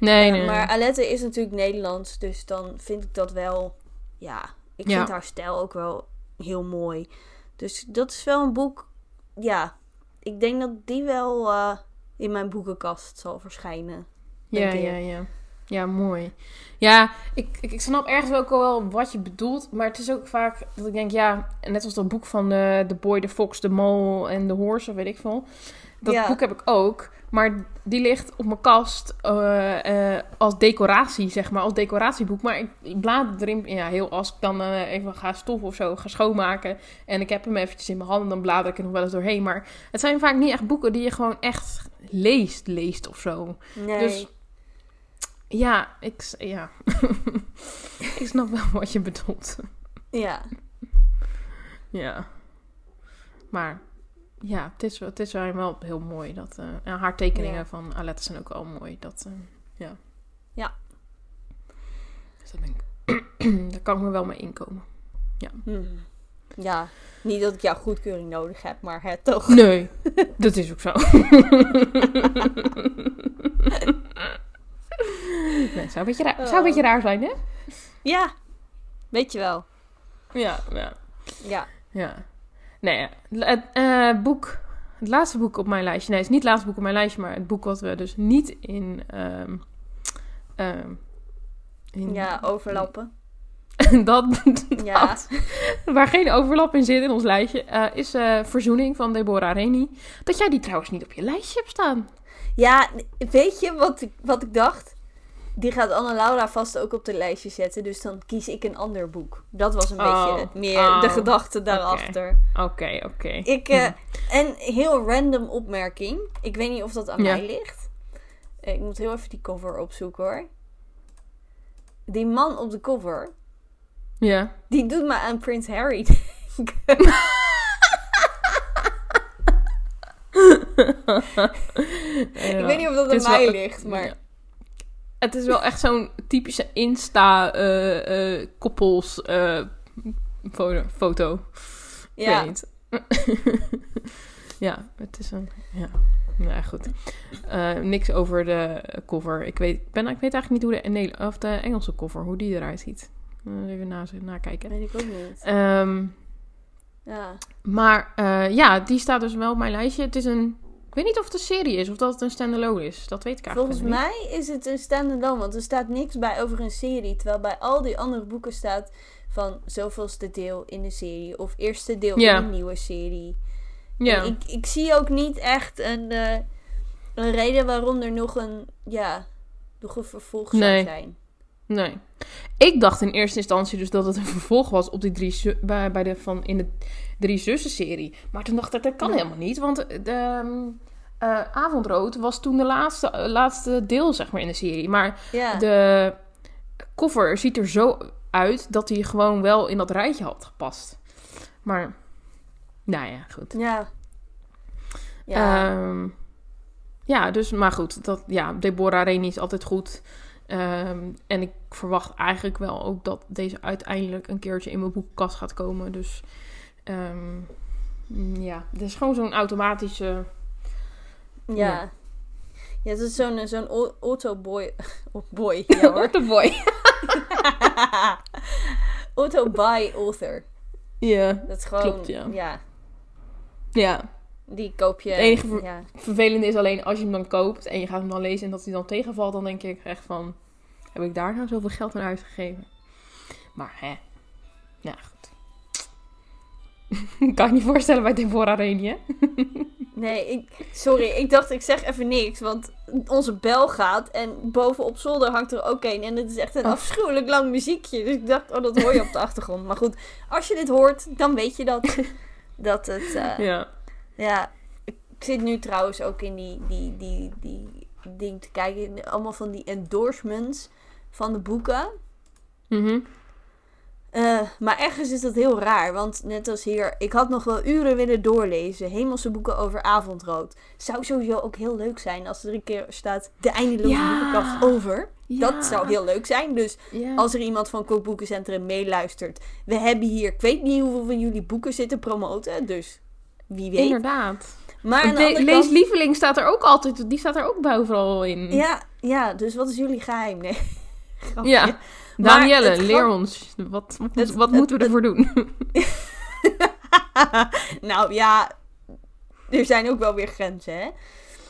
Nee, Eh, nee, nee. maar Alette is natuurlijk Nederlands, dus dan vind ik dat wel, ja, ik Ja. vind haar stijl ook wel heel mooi. Dus dat is wel een boek, ja, ik denk dat die wel eh, in mijn boekenkast zal verschijnen. Ja, ja, ja. Ja, mooi. Ja, ik, ik, ik snap ergens ook wel wat je bedoelt. Maar het is ook vaak dat ik denk, ja, net als dat boek van de, de Boy, de Fox, de Mol en de Horse, of weet ik veel. Dat Ja. boek heb ik ook. Maar die ligt op mijn kast eh, eh, als decoratie, zeg maar. Als decoratieboek. Maar ik, ik blader erin. Ja, heel als ik dan eh, even ga stoffen of zo, ga schoonmaken. En ik heb hem eventjes in mijn handen. Dan blader ik er nog wel eens doorheen. Maar het zijn vaak niet echt boeken die je gewoon echt leest, leest of zo. Nee, Dus- Ja, ik, ja. ik snap wel wat je bedoelt. ja, Ja. Maar ja, het is, het is wel heel mooi. Dat, en haar tekeningen Ja. van Alette zijn ook wel mooi. Dat, eh, ja. Ja. Dus dat denk ik, daar kan ik me wel mee inkomen. Hm. Ja, niet dat ik jouw goedkeuring nodig heb, maar het toch. Nee, dat is ook zo. nee, zou, een beetje raar, zou een beetje raar zijn, hè? Ja, weet je wel. Ja, ja. Ja. Ja. Nee, ja. het eh, boek, het laatste boek op mijn lijstje. Nee, het is niet het laatste boek op mijn lijstje, maar het boek wat we dus niet in. ehm, ehm, in Ja, overlappen. dat, Ja. dat, waar geen overlap in zit in ons lijstje, eh, is eh, Verzoening van Deborah Reni. Dat jij die trouwens niet op je lijstje hebt staan. Ja, weet je wat ik, wat ik dacht? Die gaat Anne Laura vast ook op de lijstje zetten. Dus dan kies ik een ander boek. Dat was een Oh, beetje meer oh, de gedachte daarachter. Oké, oké. Ik, eh, en heel random opmerking. Ik weet niet of dat aan Ja. mij ligt. Eh, Ik moet heel even die cover opzoeken hoor. Die man op de cover, Ja. die doet me aan Prins Harry denken. Ik weet niet of dat aan mij wel- ligt, maar... Ja. Het is wel echt zo'n typische Insta-koppels eh, foto. foto. Ik Ja, weet niet. ja, het is een... Ja, nou goed. Eh, niks over de cover. Ik weet, ben, ik weet eigenlijk niet hoe de, nee, of de Engelse cover, hoe die eruit ziet. Even na, nakijken. weet ik ook niet. Ehm, Ja. maar eh, ja, die staat dus wel op mijn lijstje. Het is een... Ik weet niet of het een serie is of dat het een standalone is. Dat weet ik eigenlijk Volgens niet. mij is het een standalone, want er staat niks bij over een serie. Terwijl bij al die andere boeken staat van zoveelste deel in de serie. Of eerste deel Ja. in een nieuwe serie. Ja. Ik, ik zie ook niet echt een, eh, een reden waarom er nog een, ja, nog een vervolg zou Nee. zijn. Nee. Ik dacht in eerste instantie dus dat het een vervolg was op die drie bij, bij de van in de drie zussen serie. Maar toen dacht ik dat kan helemaal niet, want de ehm, eh, Avondrood was toen de laatste, eh, laatste deel zeg maar in de serie. Maar Ja, de cover ziet er zo uit dat hij gewoon wel in dat rijtje had gepast. Maar nou ja, goed. ja. Ja, Ehm, ja, dus, maar goed, dat, ja, Deborah Reni is altijd goed. Ehm, en ik verwacht eigenlijk wel ook dat deze uiteindelijk een keertje in mijn boekenkast gaat komen. Dus mm, ja, het is gewoon zo'n automatische... ja. ja. Ja, het is zo'n zo'n au- autoboy. Oh, boy, ja hoor. the boy. Auto-buy author. Ja, Dat is gewoon, Klopt, ja. ja. ja. Die koop je. Het enige ver- ja. Vervelend is alleen als je hem dan koopt en je gaat hem dan lezen en dat hij dan tegenvalt, dan denk ik echt van, heb ik daar nou zoveel geld aan uitgegeven? Maar hè, ja goed. kan je niet voorstellen bij Deborah Reni, hè? Nee, ik, sorry, ik dacht ik zeg even niks, want onze bel gaat en boven op zolder hangt er ook een en het is echt een Oh. afschuwelijk lang muziekje. Dus ik dacht, oh dat hoor je op de achtergrond. Maar goed, als je dit hoort, dan weet je dat, dat het, eh, ja. Ja. ik zit nu trouwens ook in die, die, die, die ding te kijken, allemaal van die endorsements van de boeken. Mhm. Eh, maar ergens is dat heel raar, want net als hier, ik had nog wel uren willen doorlezen. Hemelse boeken over avondrood. Zou sowieso ook heel leuk zijn als er een keer staat de eindeloze Ja. boekenkast over. Ja. Dat zou heel leuk zijn. Dus Ja. als er iemand van Kookboekencentrum meeluistert. We hebben hier, ik weet niet hoeveel van jullie boeken zitten promoten. Dus wie weet. Inderdaad. Maar aan de De, andere Lees kant- Lieveling staat er ook altijd, die staat er ook bij overal in. Ja, ja, dus wat is jullie geheim? Nee. Grapje. Ja. Danielle, het leer ons. Wat, wat, Het- het- moeten we ervoor doen? nou ja, er zijn ook wel weer grenzen, hè?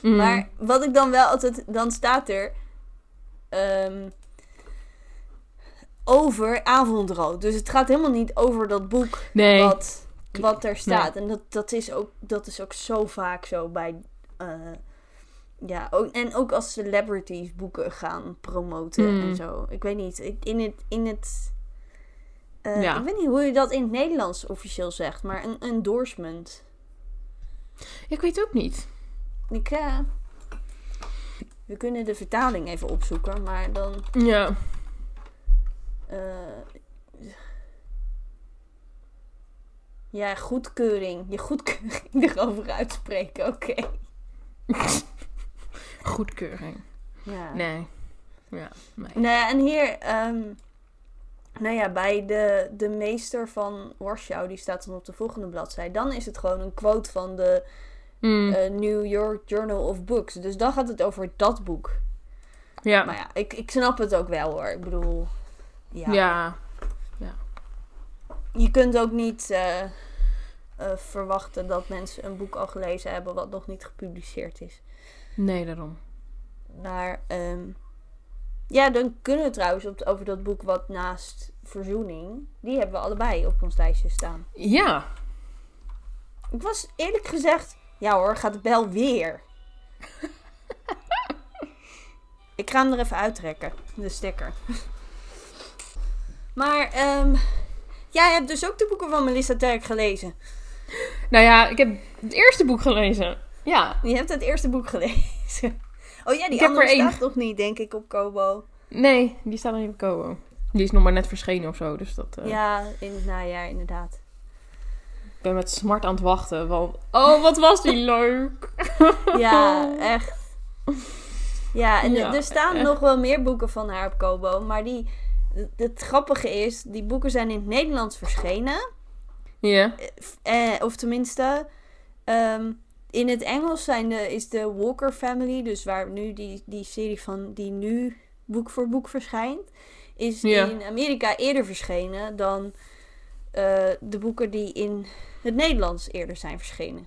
Mm. Maar wat ik dan wel altijd... Dan staat er... ehm, over avondrood. Dus het gaat helemaal niet over dat boek nee. wat, wat er staat. En dat, dat, is ook, dat is ook zo vaak zo bij... eh, ja, ook, en ook als celebrities boeken gaan promoten Mm. en zo. Ik weet niet. ik- In het... In het eh, Ja. Ik weet niet hoe je dat in het Nederlands officieel zegt. Maar een endorsement. Ik weet ook niet. Ik, eh, we kunnen de vertaling even opzoeken, maar dan. Ja. eh, ja, goedkeuring. Je goedkeuring erover uitspreken, oké. Goedkeuring. Ja. Nee. Ja, nee. Nou ja, en hier. ehm, Nou ja, bij de, de meester van Warschau, die staat dan op de volgende bladzijde. Dan is het gewoon een quote van de Mm, eh, New York Journal of Books. Dus dan gaat het over dat boek. ja. Maar ja, ik, ik snap het ook wel hoor. Ik bedoel, ja. ja. Je kunt ook niet eh, eh, verwachten dat mensen een boek al gelezen hebben wat nog niet gepubliceerd is. Nee, daarom. Maar ehm, ja, dan kunnen we trouwens op, over dat boek wat naast Verzoening. Die hebben we allebei op ons lijstje staan. Ja. Ik was eerlijk gezegd, ja hoor, gaat de bel weer. ik ga hem er even uittrekken, de sticker. maar ehm, jij hebt dus ook de boeken van Melissa Terk gelezen. Nou ja, ik heb het eerste boek gelezen. Ja. Je hebt het eerste boek gelezen. Oh ja, die Ik andere er één. staat nog niet, denk ik, op Kobo. Nee, die staat nog niet op Kobo. Die is nog maar net verschenen of zo, dus dat... eh, Ja, in het najaar inderdaad. Ik ben met smart aan het wachten, want... Oh, wat was die leuk! Ja, echt. Ja, en Ja, er staan echt. nog wel meer boeken van haar op Kobo. Maar die, het, grappige is, die boeken zijn in het Nederlands verschenen. Ja. Eh, of tenminste, ehm, in het Engels zijn de, is de Walker Family, dus waar nu die, die serie van die nu boek voor boek verschijnt, is Ja. in Amerika eerder verschenen dan eh, de boeken die in het Nederlands eerder zijn verschenen.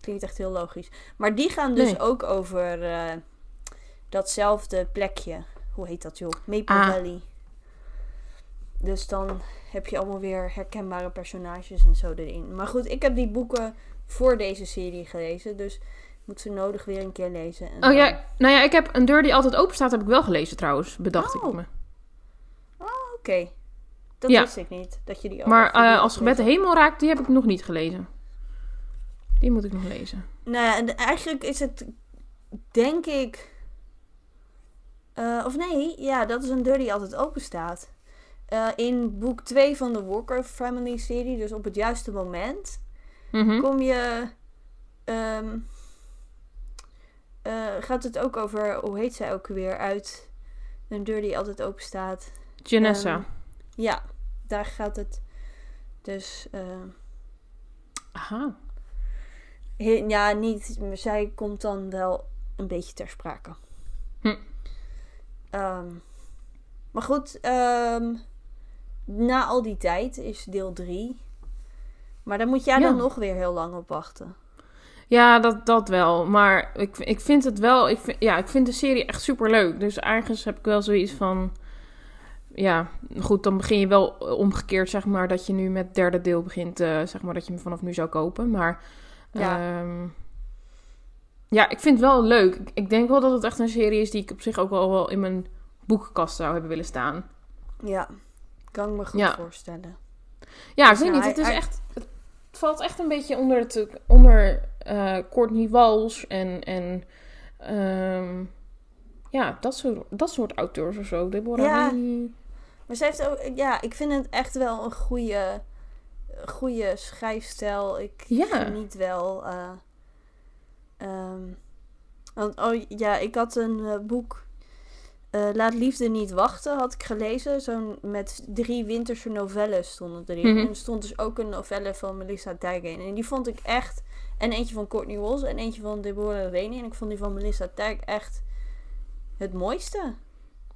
Klinkt echt heel logisch. Maar die gaan dus Nee. ook over eh, datzelfde plekje. Hoe heet dat joh? Maple Ah. Valley. Dus dan heb je allemaal weer herkenbare personages en zo erin. Maar goed, ik heb die boeken voor deze serie gelezen. Dus ik moet ze nodig weer een keer lezen. En Oh dan- ja, nou ja, ik heb een deur die altijd open staat, heb ik wel gelezen trouwens, bedacht Oh. ik me. Oké. Dat Ja. wist ik niet. Dat je die Maar je die eh, ook als gebed de hemel raakt, die heb ik nog niet gelezen. Die moet ik nog lezen. Nou ja, en eigenlijk is het, denk ik... eh, of nee, ja, dat is een deur die altijd open staat. Eh, in boek 2 van de Walker Family serie, dus op het juiste moment... Mhm. kom je. ehm, eh, gaat het ook over, hoe heet zij ook weer, uit een deur die altijd open staat. Janessa. Ehm, ja, daar gaat het. Dus, eh, Aha. he- ja, niet, zij komt dan wel een beetje ter sprake. Hm. Ehm, maar goed, ehm, na al die tijd is deel 3. Maar daar moet jij Ja. dan nog weer heel lang op wachten. Ja, dat, dat wel. Maar ik, ik vind het wel... Ik vind, ja, ik vind de serie echt super leuk. Dus ergens heb ik wel zoiets van... Ja, goed, dan begin je wel omgekeerd, zeg maar... dat je nu met het derde deel begint, eh, zeg maar... dat je hem vanaf nu zou kopen. Maar... Ja. Ja. ja, ik vind het wel leuk. Ik, ik denk wel dat het echt een serie is... die ik op zich ook wel, wel in mijn boekenkast zou hebben willen staan. Ja, kan ik me goed Ja. voorstellen. Ja, ik Dus weet niet. hij- Het is hij- echt. Het valt echt een beetje onder het onder eh Courtney Walsh en en ehm, ja dat soort dat soort auteurs of zo. Deborah Ja. Lee. Maar ze heeft ook, ja, ik vind het echt wel een goede, goede schrijfstijl. Ik Ja. geniet wel. eh, ehm, want, oh ja, ik had een eh, boek. Eh, Laat liefde niet wachten, had ik gelezen. Zo'n met drie winterse novellen stonden erin. Mhm. En er stond dus ook een novelle van Melissa Dijk in. En die vond ik echt. En eentje van Courtney Walsh en eentje van Deborah Rennie. En ik vond die van Melissa Dijk echt het mooiste.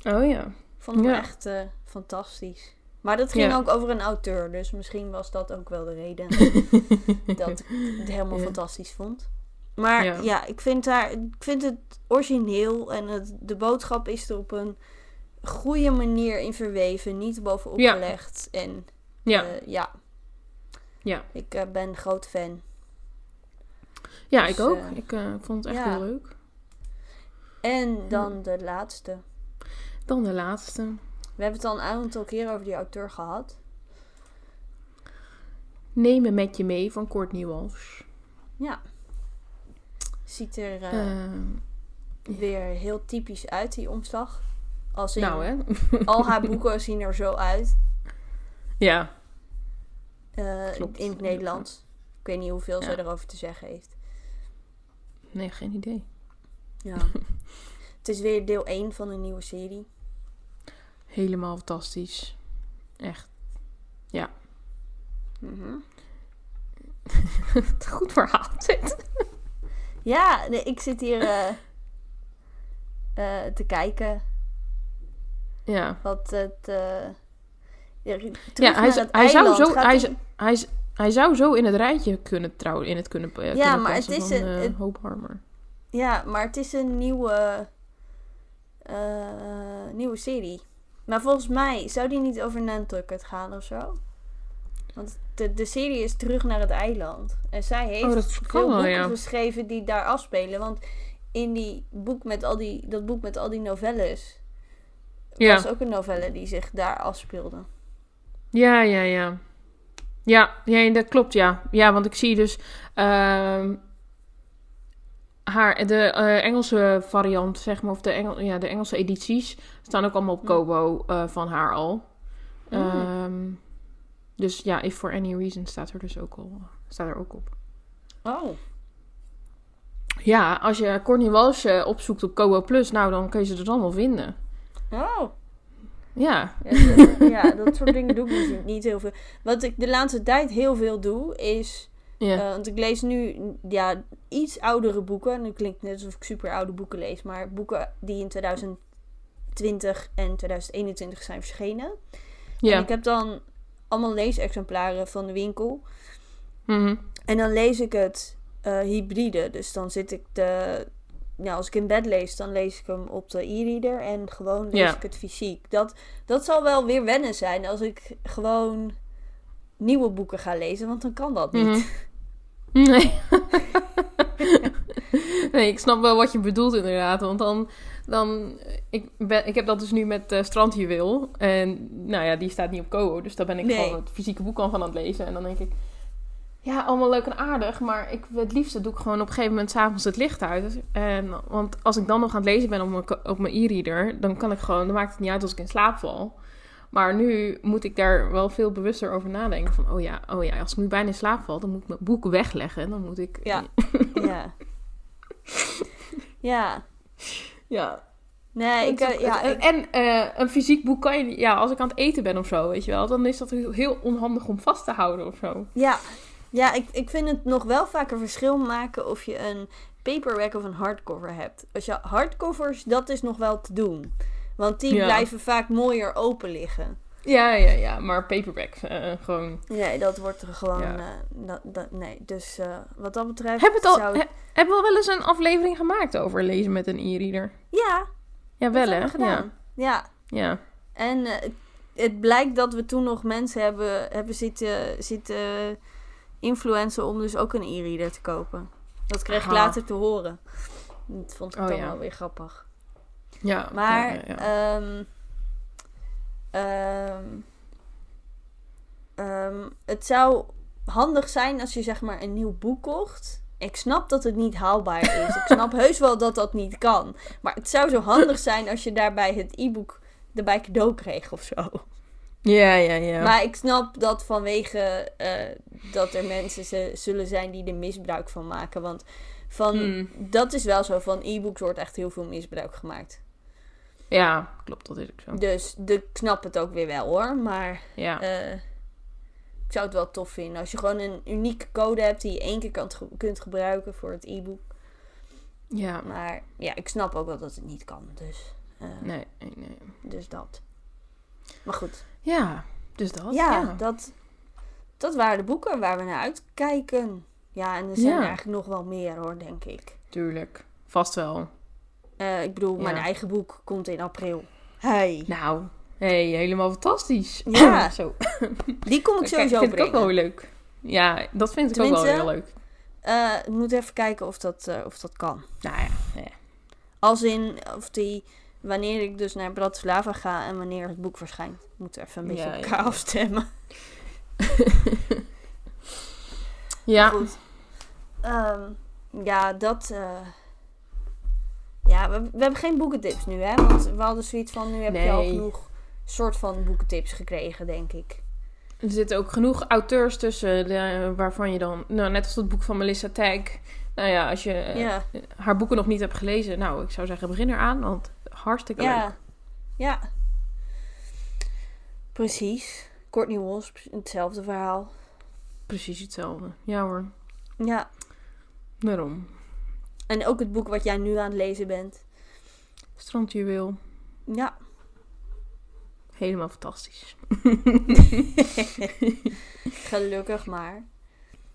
Oh ja. Vond ik Ja. echt eh, fantastisch. Maar dat ging Ja. ook over een auteur, dus misschien was dat ook wel de reden dat ik het helemaal Ja. fantastisch vond. Maar Ja. ja, ik, vind haar, ik vind het origineel en het, de boodschap is er op een goede manier in verweven, niet bovenop Ja. gelegd. En Ja. eh, ja. Ja. ik eh, ben een groot fan. ja, dus, ik ook. eh, ik vond het echt heel leuk. En dan de laatste. Dan de laatste. We hebben het al een aantal keer over die auteur gehad. Neem me met je mee van Courtney Walsh. Ja. Ziet er eh, Ehm, weer heel typisch uit, die omslag. Als in, nou hè. al haar boeken zien er zo uit. ja. eh, in het Nederlands. Ik weet niet hoeveel ze erover te zeggen heeft. Nee, geen idee. Ja. het is weer deel 1 van een nieuwe serie. Helemaal fantastisch. Echt. Ja. Mhm. Goed verhaal dit. Ja, nee, ik zit hier eh, eh, te kijken Ja. wat het... eh ja, Ja, hij, het hij, zou zo, hij, z- hij, hij zou zo in het rijtje kunnen trouwen, in het kunnen, kunnen maar het is van een- het- Hope Harmer. Ja, maar het is een nieuwe, nieuwe serie. Maar volgens mij zou die niet over Nantucket gaan of zo. Want de, de serie is terug naar het eiland. En zij heeft Oh, veel boeken ja. geschreven die daar afspelen. Want in die boek met al die, dat boek met al die novelles... Ja. was ook een novelle die zich daar afspeelde. Ja, ja, ja. Ja, ja, dat klopt, ja. Ja, want ik zie dus ehm, haar, de eh, Engelse variant, zeg maar, of de, Engel, ja, de Engelse edities staan ook allemaal op. Kobo eh, van haar al. Mm. Ehm, dus ja, If For Any Reason staat er dus ook al staat er ook op. Oh. Ja, als je Courtney Walsh eh, opzoekt op Kobo Plus, nou, dan kun je ze er allemaal vinden. Oh. Ja. Ja, dat- ja, dat soort dingen doe ik dus niet heel veel. Wat ik de laatste tijd heel veel doe, is... Ja. eh, want ik lees nu ja, iets oudere boeken. Nu klinkt net alsof ik super oude boeken lees. Maar boeken die in 2020 en 2021 zijn verschenen. En ja. ik heb dan allemaal leesexemplaren van de winkel. Mhm. En dan lees ik het eh, hybride. Dus dan zit ik de... Nou, als ik in bed lees, dan lees ik hem op de e-reader. En gewoon lees Ja. ik het fysiek. Dat, dat zal wel weer wennen zijn als ik gewoon nieuwe boeken ga lezen. Want dan kan dat niet. Mhm. Nee. nee, ik snap wel wat je bedoelt inderdaad. Want dan... dan ik, ben, ik heb dat dus nu met eh Strandjuweel. En nou ja, die staat niet op Kobo. Dus daar ben ik Nee. gewoon het fysieke boek al van aan het lezen. En dan denk ik... Ja, allemaal leuk en aardig. Maar ik, het liefste doe ik gewoon op een gegeven moment s'avonds het licht uit. En, want als ik dan nog aan het lezen ben op mijn, op mijn e-reader... Dan kan ik gewoon... Dan maakt het niet uit als ik in slaap val. Maar nu moet ik daar wel veel bewuster over nadenken. Van, oh ja, oh ja, als ik nu bijna in slaap val, dan moet ik mijn boek wegleggen. Dan moet ik... Ja. Ja. ja. Ja. Nee, ik, eh, ja, en ik- en eh, een fysiek boek kan je... niet- Ja, als ik aan het eten ben of zo, weet je wel. Dan is dat heel, heel onhandig om vast te houden of zo. ja. ja ik, ik vind het nog wel vaak een verschil maken of je een paperback of een hardcover hebt. Als je hardcovers, dat is nog wel te doen. Want die Ja. blijven vaak mooier open liggen. Ja, ja, ja. Maar paperback, eh, gewoon... Nee, dat wordt er gewoon. Ja. eh, dat, dat, nee, dus eh, wat dat betreft. Hebben we, het al, zou- he- hebben we wel eens een aflevering gemaakt over lezen met een e-reader? Ja, Ja, wel hè? gedaan. Ja. Ja. En het blijkt dat we toen nog mensen hebben, hebben zitten, zitten influencen om dus ook een e-reader te kopen. Dat kreeg ik later te horen. Dat vond ik Oh, dan ja. wel weer grappig. Ja. Maar ja, ja, ehm, ehm, het zou handig zijn als je zeg maar een nieuw boek kocht. Ik snap dat het niet haalbaar is. Ik snap heus wel dat dat niet kan. Maar het zou zo handig zijn als je daarbij het e-book erbij cadeau kreeg of zo. ja, ja, ja. Maar ik snap dat vanwege eh, dat er mensen zullen zijn die er misbruik van maken. Want van, Hmm. dat is wel zo. Van e-books wordt echt heel veel misbruik gemaakt. Ja, klopt, dat is ook zo. Dus de, ik snap het ook weer wel hoor. Maar Ja. eh, ik zou het wel tof vinden. Als je gewoon een unieke code hebt die je één keer kan, kunt gebruiken voor het e-book. ja. Maar ja, ik snap ook wel dat het niet kan. Dus, eh, Nee, nee, nee. dus dat. Maar goed. Ja, dus dat. ja, Ja, Dat, dat waren de boeken waar we naar uitkijken. Ja, en er zijn Ja. er eigenlijk nog wel meer hoor, denk ik. tuurlijk. Vast wel. Eh, ik bedoel, mijn eigen boek komt in april. Hey. Nou, hey, helemaal fantastisch. Ja. Zo. Die kom ik Kijk, sowieso vind ik ook wel leuk. Ja, dat vind ik ook wel Tenminste, heel leuk. Eh, ik moet even kijken of dat, eh, of dat kan. Nou ja, ja. Als in, of die, wanneer ik dus naar Bratislava ga en wanneer het boek verschijnt. We moeten even een beetje Ja, elkaar ja. afstemmen. Ja, Goed. Ehm, ja, dat... eh, ja, we, we hebben geen boekentips nu, hè? Want we hadden zoiets van, nu heb je al genoeg soort van boekentips gekregen, denk ik. er zitten ook genoeg auteurs tussen de, waarvan je dan... Nou, net als het boek van Melissa Tag. Nou ja, als je eh, ja, haar boeken nog niet hebt gelezen... Nou, ik zou zeggen, begin eraan, want hartstikke leuk. ja, ja. Precies. Courtney Wolf, hetzelfde verhaal. Precies hetzelfde. Ja hoor, Ja. daarom. En ook het boek wat jij nu aan het lezen bent. Strandjuweel. Ja. Helemaal fantastisch. Gelukkig maar.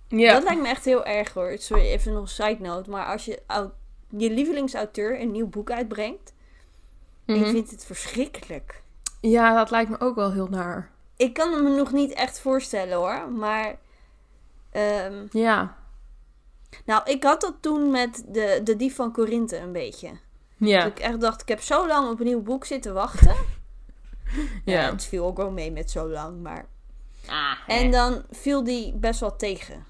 Ja. Dat lijkt me echt heel erg hoor. Sorry, even nog een side note. Maar als je je lievelingsauteur een nieuw boek uitbrengt. Mhm. Ik vind het verschrikkelijk. Ja, dat lijkt me ook wel heel naar. Ik kan het me nog niet echt voorstellen hoor. Maar. ehm, Ja. Nou, ik had dat toen met de, de Dief van Corinthe een beetje. Ja. Dat ik echt dacht, ik heb zo lang op een nieuw boek zitten wachten. ja. Ja. het viel ook wel mee met zo lang, maar... Ah, En dan viel die best wel tegen.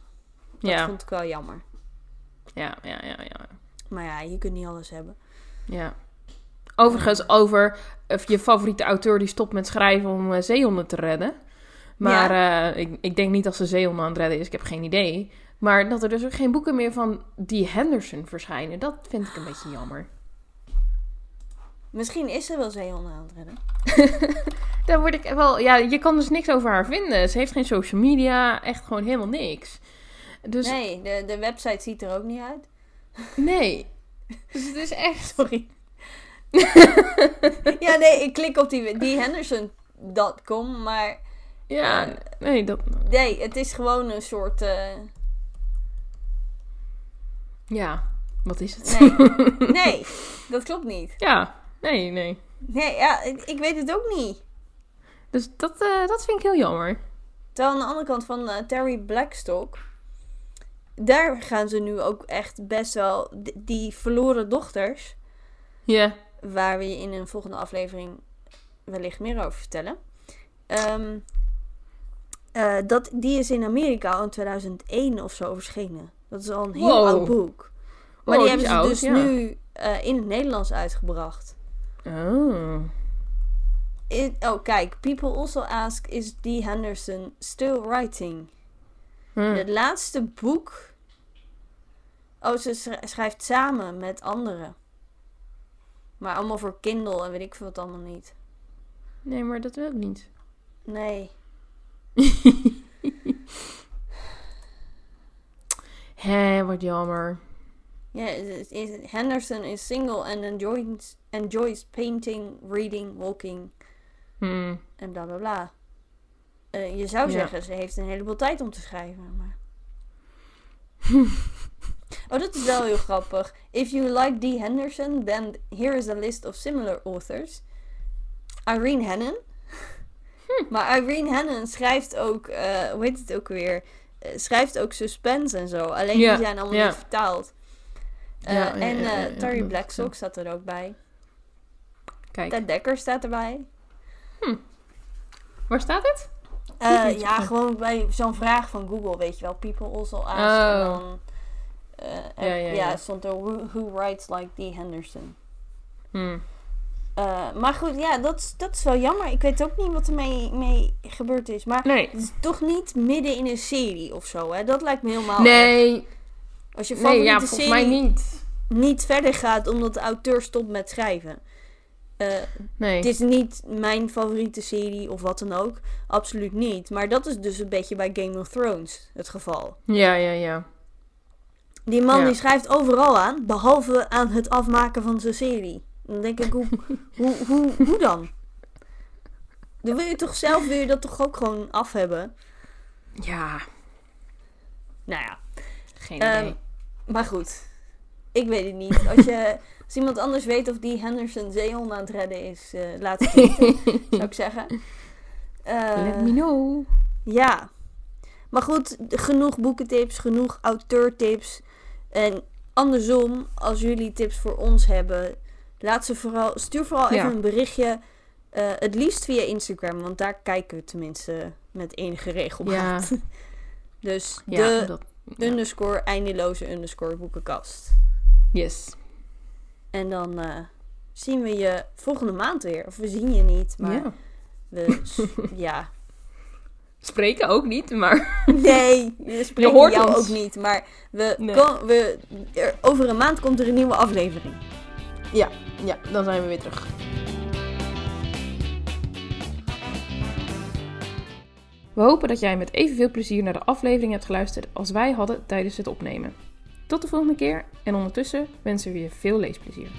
Dat ja. vond ik wel jammer. ja, ja, ja, ja. Maar ja, je kunt niet alles hebben. Ja. Overigens, over of je favoriete auteur die stopt met schrijven om eh, zeehonden te redden. Maar eh, ik, ik denk niet dat ze zeehonden aan het redden is. Ik heb geen idee. Maar dat er dus ook geen boeken meer van die Henderson verschijnen. Dat vind ik een beetje jammer. Misschien is ze wel zeehonden aan het redden. Daar word ik wel... Ja, je kan dus niks over haar vinden. Ze heeft geen social media. Echt gewoon helemaal niks. Dus nee. Nee, de, de website ziet er ook niet uit. Dus het is echt... Sorry. ja, nee, ik klik op die, die Henderson.com, maar Ja, nee, dat... nee, het is gewoon een soort... eh, Ja, wat is het? Nee. nee, dat klopt niet. Ja, nee, nee. Nee, ja, ik, ik weet het ook niet. Dus dat, eh, dat vind ik heel jammer. Terwijl aan de andere kant van eh, Terry Blackstock, daar gaan ze nu ook echt best wel die verloren dochters, Ja. waar we je in een volgende aflevering wellicht meer over vertellen. Ehm, eh, dat, die is in Amerika al in 2001 of zo verschenen. Dat is al een heel Wow. oud boek. Maar Wow, die hebben ze oud, dus ja. nu eh, in het Nederlands uitgebracht. Oh. Oh, kijk. People also ask, is Dee Henderson still writing? Hm. Het laatste boek. Oh, ze sch- schrijft samen met anderen. Maar allemaal voor Kindle en weet ik veel wat allemaal niet. Nee, maar dat wil ik niet. Nee. Hé, wat jammer. Ja, Henderson is single and enjoys, enjoys painting, reading, walking Hm. en bla bla bla. Eh, je zou Ja. zeggen, ze heeft een heleboel tijd om te schrijven, maar... oh, dat is wel heel grappig. If you like Dee Henderson, then here is a list of similar authors. Irene Hannon. Maar Irene Hannon schrijft ook, eh, hoe heet het ook weer? Eh, schrijft ook suspense en zo. Alleen Ja, die zijn allemaal ja. niet vertaald. Eh, en ja, ja, eh, ja, Terry Blackstock staat er ook bij. Kijk, Ted Dekker staat erbij. waar staat het? Eh, ja, gewoon bij zo'n vraag van Google, weet je wel. People also ask. Oh. En dan Ja, eh, ja, ja, ja. stond er who, who writes like Dee Henderson. Hm. Eh, maar goed, ja, dat, is- dat is wel jammer. Ik weet ook niet wat er mee, mee gebeurd is. Maar Nee. het is toch niet midden in een serie of zo, hè? Dat lijkt me helemaal erg. Nee, Als je nee, favoriete ja, volgens serie mij niet. niet verder gaat omdat de auteur stopt met schrijven. Eh, Nee. Het is niet mijn favoriete serie of wat dan ook. Absoluut niet. Maar dat is dus een beetje bij Game of Thrones het geval. Ja, ja, ja. Die man Ja. die schrijft overal aan, behalve aan het afmaken van zijn serie. Dan denk ik, hoe, hoe, hoe, hoe dan? Dan wil je toch zelf wil je dat toch ook gewoon af hebben? Ja, Nou ja, geen Ehm, idee. maar goed. Ik weet het niet. Als, je, als iemand anders weet of die Henderson zeehond aan het redden is, eh, laat het weten, zou ik zeggen. Eh, Let me know. Ja. Maar goed, genoeg boekentips, genoeg auteurtips. En andersom, als jullie tips voor ons hebben, laat ze vooral, stuur vooral Ja. even een berichtje. eh, het liefst via Instagram, want daar kijken we tenminste met enige regelmaat. dus Ja, de dat, ja. underscore eindeloze underscore boekenkast. Yes. En dan eh, zien we je volgende maand weer. Of we zien je niet, maar we, ja, Spreken ook niet, maar... Nee, we spreken hoort jou ons. ook niet. Maar we, Nee. we, er- over een maand komt er een nieuwe aflevering. Ja, ja, dan zijn we weer terug. We hopen dat jij met evenveel plezier naar de aflevering hebt geluisterd als wij hadden tijdens het opnemen. Tot de volgende keer en ondertussen wensen we je veel leesplezier.